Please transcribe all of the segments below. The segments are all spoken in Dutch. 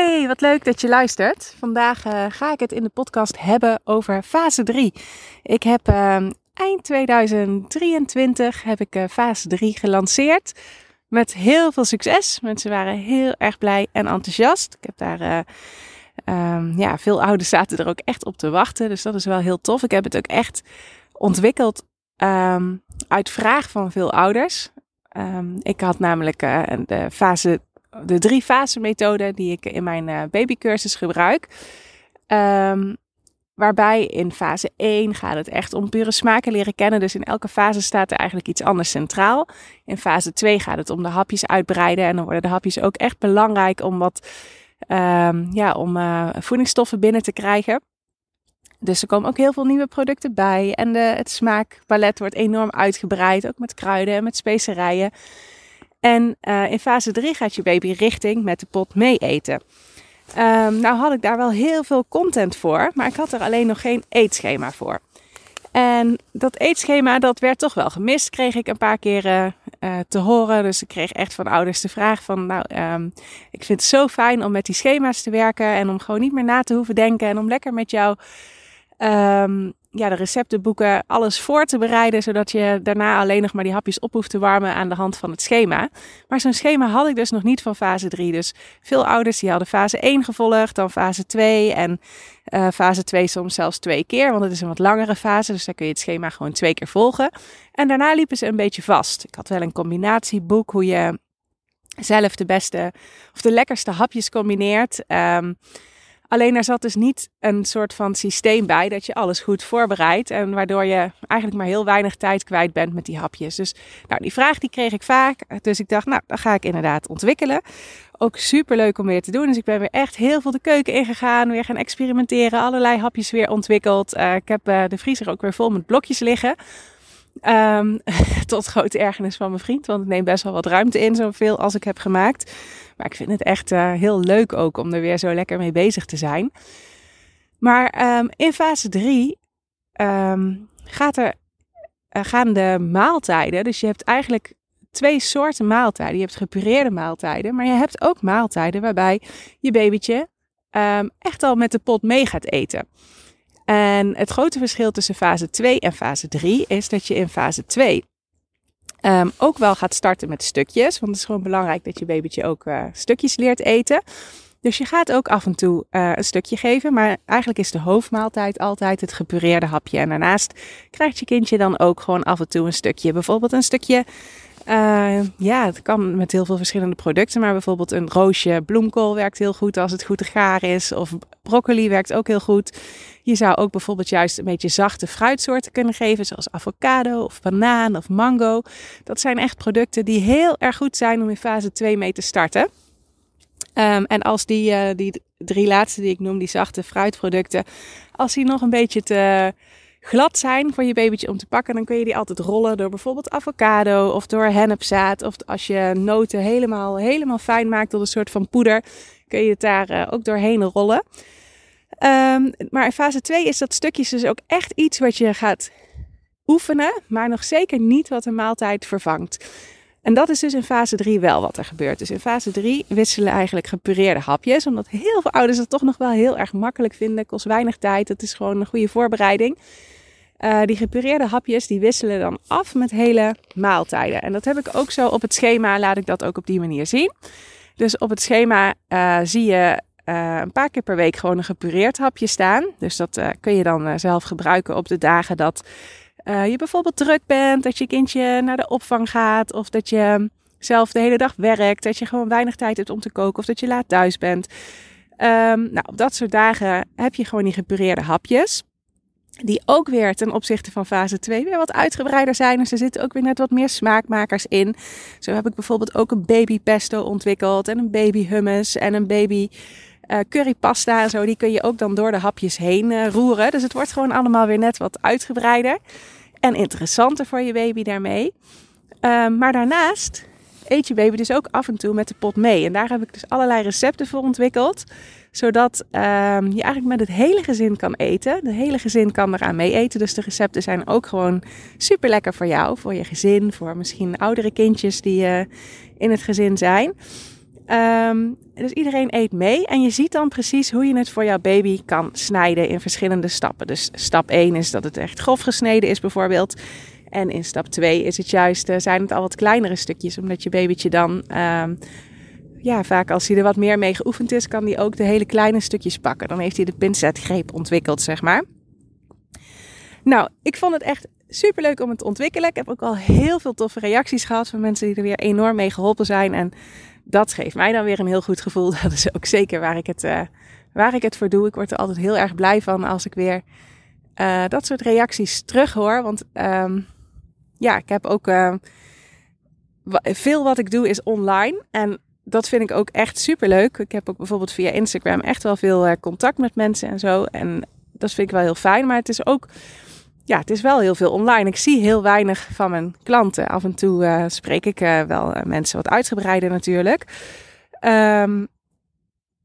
Hey, wat leuk dat je luistert. Vandaag uh, ga ik het in de podcast hebben over fase 3. Ik heb uh, eind 2023 heb ik uh, fase 3 gelanceerd. Met heel veel succes. Mensen waren heel erg blij en enthousiast. Ik heb daar um, ja, veel ouders zaten er ook echt op te wachten. Dus dat is wel heel tof. Ik heb het ook echt ontwikkeld um, uit vraag van veel ouders. Ik had namelijk de fase de drie fase methode die ik in mijn uh, babycursus gebruik. Um, waarbij in fase 1 gaat het echt om pure smaken leren kennen. Dus in elke fase staat er eigenlijk iets anders centraal. In fase 2 gaat het om de hapjes uitbreiden. En dan worden de hapjes ook echt belangrijk om wat um, ja, om uh, voedingsstoffen binnen te krijgen. Dus er komen ook heel veel nieuwe producten bij. En de, het smaakpalet wordt enorm uitgebreid. Ook met kruiden en met specerijen. En uh, in fase 3 gaat je baby richting met de pot mee eten. Um, nou had ik daar wel heel veel content voor, maar ik had er alleen nog geen eetschema voor. En dat eetschema, dat werd toch wel gemist, kreeg ik een paar keren uh, te horen. Dus ik kreeg echt van ouders de vraag van, nou, um, ik vind het zo fijn om met die schema's te werken en om gewoon niet meer na te hoeven denken en om lekker met jou um, ja, de receptenboeken, alles voor te bereiden, zodat je daarna alleen nog maar die hapjes op hoeft te warmen aan de hand van het schema. Maar zo'n schema had ik dus nog niet van fase 3. Dus veel ouders die hadden fase 1 gevolgd, dan fase 2 en uh, fase 2 soms zelfs twee keer, want het is een wat langere fase, dus dan kun je het schema gewoon twee keer volgen. En daarna liepen ze een beetje vast. Ik had wel een combinatieboek hoe je zelf de beste of de lekkerste hapjes combineert. Um, Alleen er zat dus niet een soort van systeem bij dat je alles goed voorbereidt. En waardoor je eigenlijk maar heel weinig tijd kwijt bent met die hapjes. Dus nou, die vraag die kreeg ik vaak. Dus ik dacht, nou, dat ga ik inderdaad ontwikkelen. Ook super leuk om weer te doen. Dus ik ben weer echt heel veel de keuken ingegaan. Weer gaan experimenteren. Allerlei hapjes weer ontwikkeld. Uh, ik heb uh, de vriezer ook weer vol met blokjes liggen. Um, tot grote ergernis van mijn vriend, want het neemt best wel wat ruimte in, zoveel als ik heb gemaakt. Maar ik vind het echt uh, heel leuk ook om er weer zo lekker mee bezig te zijn. Maar um, in fase 3 um, gaat er, uh, gaan de maaltijden, dus je hebt eigenlijk twee soorten maaltijden. Je hebt gepureerde maaltijden, maar je hebt ook maaltijden waarbij je babytje echt al met de pot mee gaat eten. En het grote verschil tussen fase 2 en fase 3 is dat je in fase 2 um, ook wel gaat starten met stukjes. Want het is gewoon belangrijk dat je babytje ook uh, stukjes leert eten. Dus je gaat ook af en toe uh, een stukje geven. Maar eigenlijk is de hoofdmaaltijd altijd het gepureerde hapje. En daarnaast krijgt je kindje dan ook gewoon af en toe een stukje. Bijvoorbeeld een stukje uh, ja, het kan met heel veel verschillende producten. Maar bijvoorbeeld een roosje bloemkool werkt heel goed als het goed gaar is. Of broccoli werkt ook heel goed. Je zou ook bijvoorbeeld juist een beetje zachte fruitsoorten kunnen geven. Zoals avocado of banaan of mango. Dat zijn echt producten die heel erg goed zijn om in fase 2 mee te starten. Um, en als die, uh, die drie laatste die ik noem, die zachte fruitproducten, als die nog een beetje te glad zijn voor je babytje om te pakken, dan kun je die altijd rollen door bijvoorbeeld avocado of door hennepzaad. Of als je noten helemaal, helemaal fijn maakt tot een soort van poeder, kun je het daar uh, ook doorheen rollen. Um, maar in fase 2 is dat stukjes dus ook echt iets wat je gaat oefenen, maar nog zeker niet wat een maaltijd vervangt. En dat is dus in fase 3 wel wat er gebeurt. Dus in fase 3 wisselen eigenlijk gepureerde hapjes. Omdat heel veel ouders dat toch nog wel heel erg makkelijk vinden. Kost weinig tijd. Het is gewoon een goede voorbereiding. Uh, die gepureerde hapjes die wisselen dan af met hele maaltijden. En dat heb ik ook zo op het schema. Laat ik dat ook op die manier zien. Dus op het schema uh, zie je uh, een paar keer per week gewoon een gepureerd hapje staan. Dus dat kun je dan zelf gebruiken op de dagen dat uh, je bijvoorbeeld druk bent, dat je kindje naar de opvang gaat of dat je zelf de hele dag werkt, dat je gewoon weinig tijd hebt om te koken of dat je laat thuis bent. Um, nou, op dat soort dagen heb je gewoon die gepureerde hapjes. Die ook weer ten opzichte van fase 2 weer wat uitgebreider zijn. Dus er zitten ook weer net wat meer smaakmakers in. Zo heb ik bijvoorbeeld ook een baby pesto ontwikkeld. En een baby hummus en een baby uh, currypasta en zo. Die kun je ook dan door de hapjes heen uh, roeren. Dus het wordt gewoon allemaal weer net wat uitgebreider. En interessanter voor je baby daarmee. Uh, maar daarnaast eet je baby dus ook af en toe met de pot mee. En daar heb ik dus allerlei recepten voor ontwikkeld. Zodat um, je eigenlijk met het hele gezin kan eten. De hele gezin kan eraan mee eten. Dus de recepten zijn ook gewoon super lekker voor jou. Voor je gezin. Voor misschien oudere kindjes die uh, in het gezin zijn. Um, dus iedereen eet mee. En je ziet dan precies hoe je het voor jouw baby kan snijden in verschillende stappen. Dus stap 1 is dat het echt grof gesneden is bijvoorbeeld. En in stap 2 is het juist, uh, zijn het al wat kleinere stukjes. Omdat je babytje dan, um, ja, vaak als hij er wat meer mee geoefend is, kan hij ook de hele kleine stukjes pakken. Dan heeft hij de pincetgreep ontwikkeld, zeg maar. Nou, ik vond het echt super leuk om het te ontwikkelen. Ik heb ook al heel veel toffe reacties gehad van mensen die er weer enorm mee geholpen zijn. En dat geeft mij dan weer een heel goed gevoel. Dat is ook zeker waar ik het, uh, waar ik het voor doe. Ik word er altijd heel erg blij van als ik weer uh, dat soort reacties terug hoor. Want um, ja, ik heb ook uh, veel wat ik doe is online. En dat vind ik ook echt super leuk. Ik heb ook bijvoorbeeld via Instagram echt wel veel contact met mensen en zo. En dat vind ik wel heel fijn. Maar het is ook ja, het is wel heel veel online. Ik zie heel weinig van mijn klanten. Af en toe uh, spreek ik uh, wel uh, mensen wat uitgebreider natuurlijk. Um,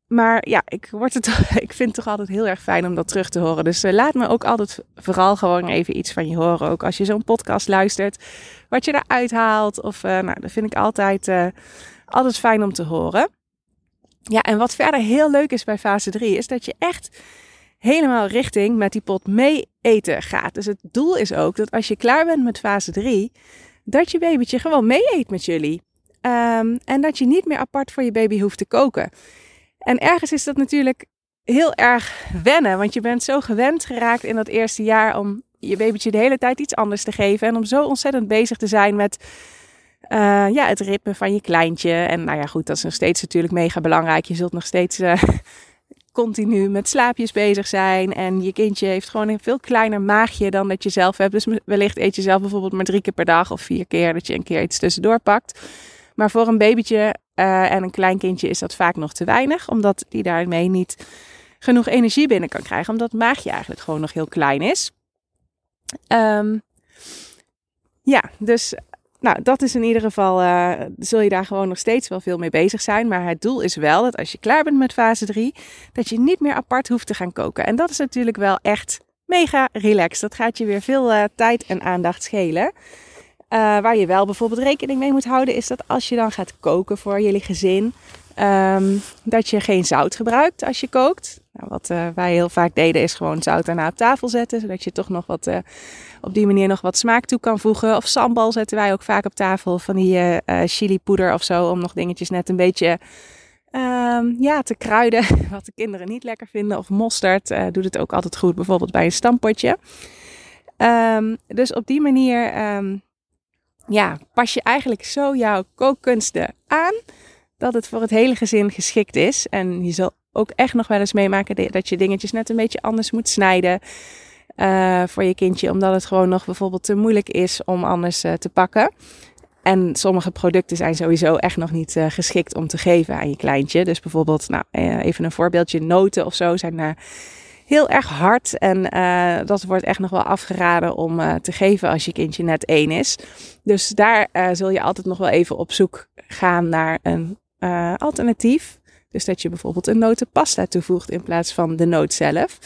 maar ja, ik, word het, ik vind het toch altijd heel erg fijn om dat terug te horen. Dus laat me ook altijd vooral gewoon even iets van je horen. Ook als je zo'n podcast luistert, wat je eruit haalt. Of nou, dat vind ik altijd, altijd fijn om te horen. Ja, en wat verder heel leuk is bij fase 3, is dat je echt helemaal richting met die pot mee eten gaat. Dus het doel is ook dat als je klaar bent met fase 3, dat je babytje gewoon mee eet met jullie. Um, en dat je niet meer apart voor je baby hoeft te koken. En ergens is dat natuurlijk heel erg wennen, want je bent zo gewend geraakt in dat eerste jaar om je babytje de hele tijd iets anders te geven. En om zo ontzettend bezig te zijn met uh, ja, het ritme van je kleintje. En nou ja, goed, dat is nog steeds natuurlijk mega belangrijk. Je zult nog steeds uh, continu met slaapjes bezig zijn. En je kindje heeft gewoon een veel kleiner maagje dan dat je zelf hebt. Dus wellicht eet je zelf bijvoorbeeld maar drie keer per dag of vier keer dat je een keer iets tussendoor pakt. Maar voor een babytje uh, en een klein kindje is dat vaak nog te weinig, omdat die daarmee niet genoeg energie binnen kan krijgen, omdat het maagje eigenlijk gewoon nog heel klein is. Um, ja, dus nou, dat is in ieder geval, uh, zul je daar gewoon nog steeds wel veel mee bezig zijn. Maar het doel is wel dat als je klaar bent met fase 3, dat je niet meer apart hoeft te gaan koken. En dat is natuurlijk wel echt mega relaxed. Dat gaat je weer veel uh, tijd en aandacht schelen. Uh, waar je wel bijvoorbeeld rekening mee moet houden, is dat als je dan gaat koken voor jullie gezin, um, dat je geen zout gebruikt als je kookt. Nou, wat uh, wij heel vaak deden, is gewoon zout daarna op tafel zetten, zodat je toch nog wat uh, op die manier nog wat smaak toe kan voegen. Of sambal zetten wij ook vaak op tafel van die uh, chili poeder of zo. Om nog dingetjes net een beetje um, ja, te kruiden. Wat de kinderen niet lekker vinden. Of mosterd doet het ook altijd goed. Bijvoorbeeld bij een stampotje. Um, dus op die manier ja, pas je eigenlijk zo jouw kookkunsten aan. Dat het voor het hele gezin geschikt is. En je zal ook echt nog wel eens meemaken dat je dingetjes net een beetje anders moet snijden. Uh, voor je kindje, omdat het gewoon nog bijvoorbeeld te moeilijk is om anders uh, te pakken. En sommige producten zijn sowieso echt nog niet uh, geschikt om te geven aan je kleintje. Dus bijvoorbeeld, nou, even een voorbeeldje, noten of zo zijn heel erg hard. En dat wordt echt nog wel afgeraden om te geven als je kindje net één is. Dus daar zul je altijd nog wel even op zoek gaan naar een alternatief. Dus dat je bijvoorbeeld een notenpasta toevoegt in plaats van de noot zelf.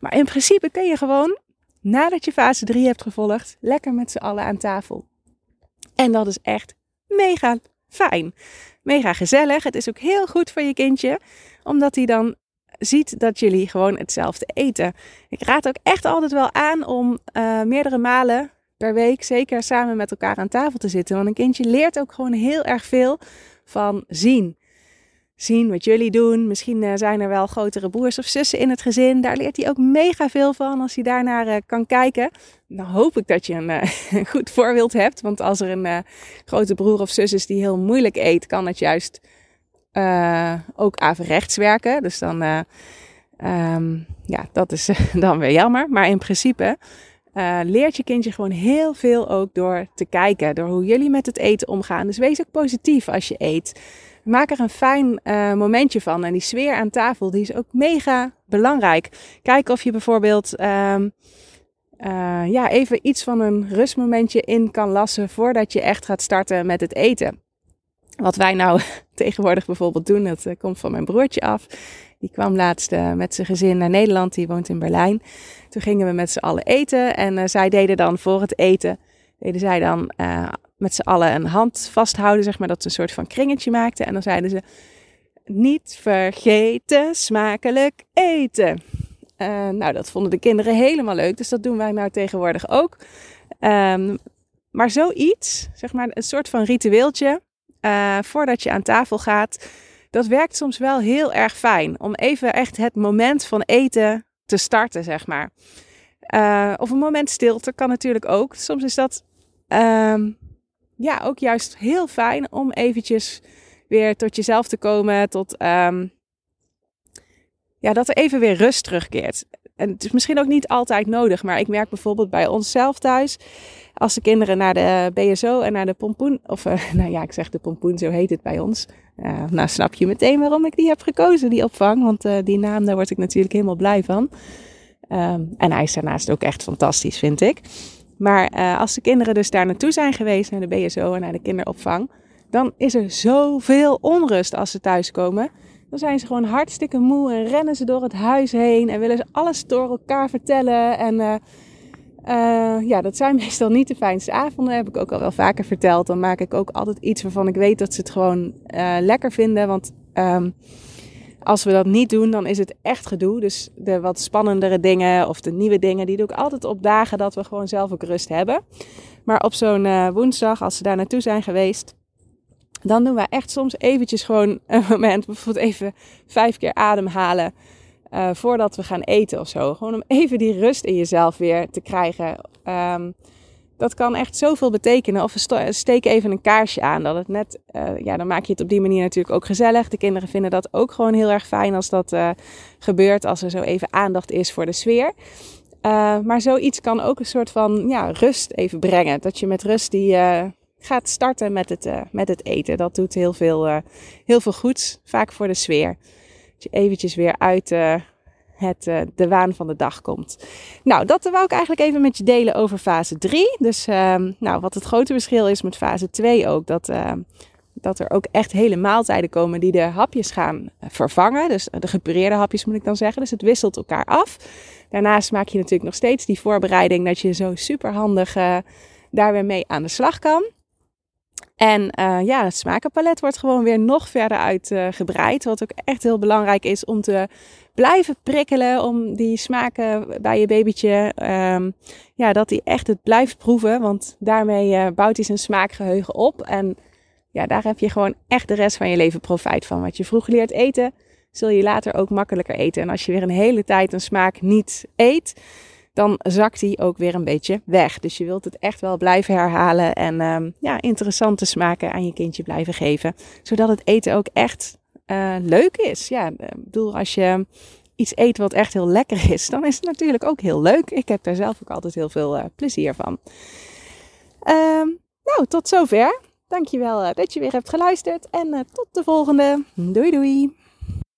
Maar in principe kun je gewoon, nadat je fase 3 hebt gevolgd, lekker met z'n allen aan tafel. En dat is echt mega fijn. Mega gezellig. Het is ook heel goed voor je kindje, omdat hij dan ziet dat jullie gewoon hetzelfde eten. Ik raad ook echt altijd wel aan om uh, meerdere malen per week zeker samen met elkaar aan tafel te zitten. Want een kindje leert ook gewoon heel erg veel van zien zien wat jullie doen. Misschien uh, zijn er wel grotere broers of zussen in het gezin. Daar leert hij ook mega veel van als hij daarnaar uh, kan kijken. Dan hoop ik dat je een, een goed voorbeeld hebt. Want als er een grote broer of zus is die heel moeilijk eet, kan het juist ook averechts werken. Dus dan Ehm, ja, dat is dan weer jammer. Maar in principe uh, leert je kindje gewoon heel veel ook door te kijken. Door hoe jullie met het eten omgaan. Dus wees ook positief als je eet. Maak er een fijn uh, momentje van. En die sfeer aan tafel, die is ook mega belangrijk. Kijk of je bijvoorbeeld um, uh, ja, even iets van een rustmomentje in kan lassen voordat je echt gaat starten met het eten. Wat wij nou tegenwoordig bijvoorbeeld doen, dat komt van mijn broertje af. Die kwam laatst uh, met zijn gezin naar Nederland, die woont in Berlijn. Toen gingen we met z'n allen eten en uh, zij deden dan voor het eten, deden zij dan uh, met z'n allen een hand vasthouden, zeg maar, dat ze een soort van kringetje maakten. En dan zeiden ze, niet vergeten smakelijk eten. nou, dat vonden de kinderen helemaal leuk, dus dat doen wij nou tegenwoordig ook. Um, maar zoiets, zeg maar een soort van ritueeltje, voordat je aan tafel gaat dat werkt soms wel heel erg fijn. Om even echt het moment van eten te starten, zeg maar. Uh, of een moment stilte kan natuurlijk ook. Soms is dat um, ja, ook juist heel fijn om eventjes weer tot jezelf te komen. Tot um, ja, dat er even weer rust terugkeert. En het is misschien ook niet altijd nodig, maar ik merk bijvoorbeeld bij onszelf thuis. Als de kinderen naar de BSO en naar de pompoen, of uh, nou ja, ik zeg de pompoen, zo heet het bij ons. Uh, nou snap je meteen waarom ik die heb gekozen, die opvang. Want uh, die naam, daar word ik natuurlijk helemaal blij van. Um, en hij is daarnaast ook echt fantastisch, vind ik. Maar als de kinderen dus daar naartoe zijn geweest, naar de BSO en naar de kinderopvang, dan is er zoveel onrust als ze thuiskomen. Dan zijn ze gewoon hartstikke moe en rennen ze door het huis heen en willen ze alles door elkaar vertellen. En uh, ja, dat zijn meestal niet de fijnste avonden, heb ik ook al wel vaker verteld. Dan maak ik ook altijd iets waarvan ik weet dat ze het gewoon uh, lekker vinden. Want um, als we dat niet doen, dan is het echt gedoe. Dus de wat spannendere dingen of de nieuwe dingen, die doe ik altijd op dagen dat we gewoon zelf ook rust hebben. Maar op zo'n woensdag, als ze daar naartoe zijn geweest, dan doen we echt soms eventjes gewoon een moment, bijvoorbeeld even vijf keer ademhalen uh, voordat we gaan eten of zo. Gewoon om even die rust in jezelf weer te krijgen. Um, dat kan echt zoveel betekenen. Of we steken even een kaarsje aan. Dat het net, uh, ja, dan maak je het op die manier natuurlijk ook gezellig. De kinderen vinden dat ook gewoon heel erg fijn als dat uh, gebeurt. Als er zo even aandacht is voor de sfeer. Maar zoiets kan ook een soort van ja, rust even brengen. Dat je met rust die gaat starten met het, met het eten. Dat doet heel veel, heel veel goeds, vaak voor de sfeer. Je eventjes weer uit uh, het, de waan van de dag komt. Nou, dat wou ik eigenlijk even met je delen over fase 3. Dus ehm, nou, wat het grote verschil is met fase 2 ook, dat, ehm, dat er ook echt hele maaltijden komen die de hapjes gaan vervangen. Dus de gepureerde hapjes moet ik dan zeggen. Dus het wisselt elkaar af. Daarnaast maak je natuurlijk nog steeds die voorbereiding dat je zo super handig daar weer mee aan de slag kan. En uh, ja, het smakenpalet wordt gewoon weer nog verder uitgebreid. Uh, wat ook echt heel belangrijk is om te blijven prikkelen. Om die smaken bij je babytje, um, ja, dat hij echt het blijft proeven. Want daarmee uh, bouwt hij zijn smaakgeheugen op. En ja, daar heb je gewoon echt de rest van je leven profijt van. Wat je vroeg leert eten, zul je later ook makkelijker eten. En als je weer een hele tijd een smaak niet eet dan zakt die ook weer een beetje weg. Dus je wilt het echt wel blijven herhalen en um, ja, interessante smaken aan je kindje blijven geven. Zodat het eten ook echt uh, leuk is. Ja, ik bedoel, als je iets eet wat echt heel lekker is, dan is het natuurlijk ook heel leuk. Ik heb daar zelf ook altijd heel veel uh, plezier van. Um, nou, tot zover. Dankjewel uh, dat je weer hebt geluisterd en tot de volgende. Doei doei!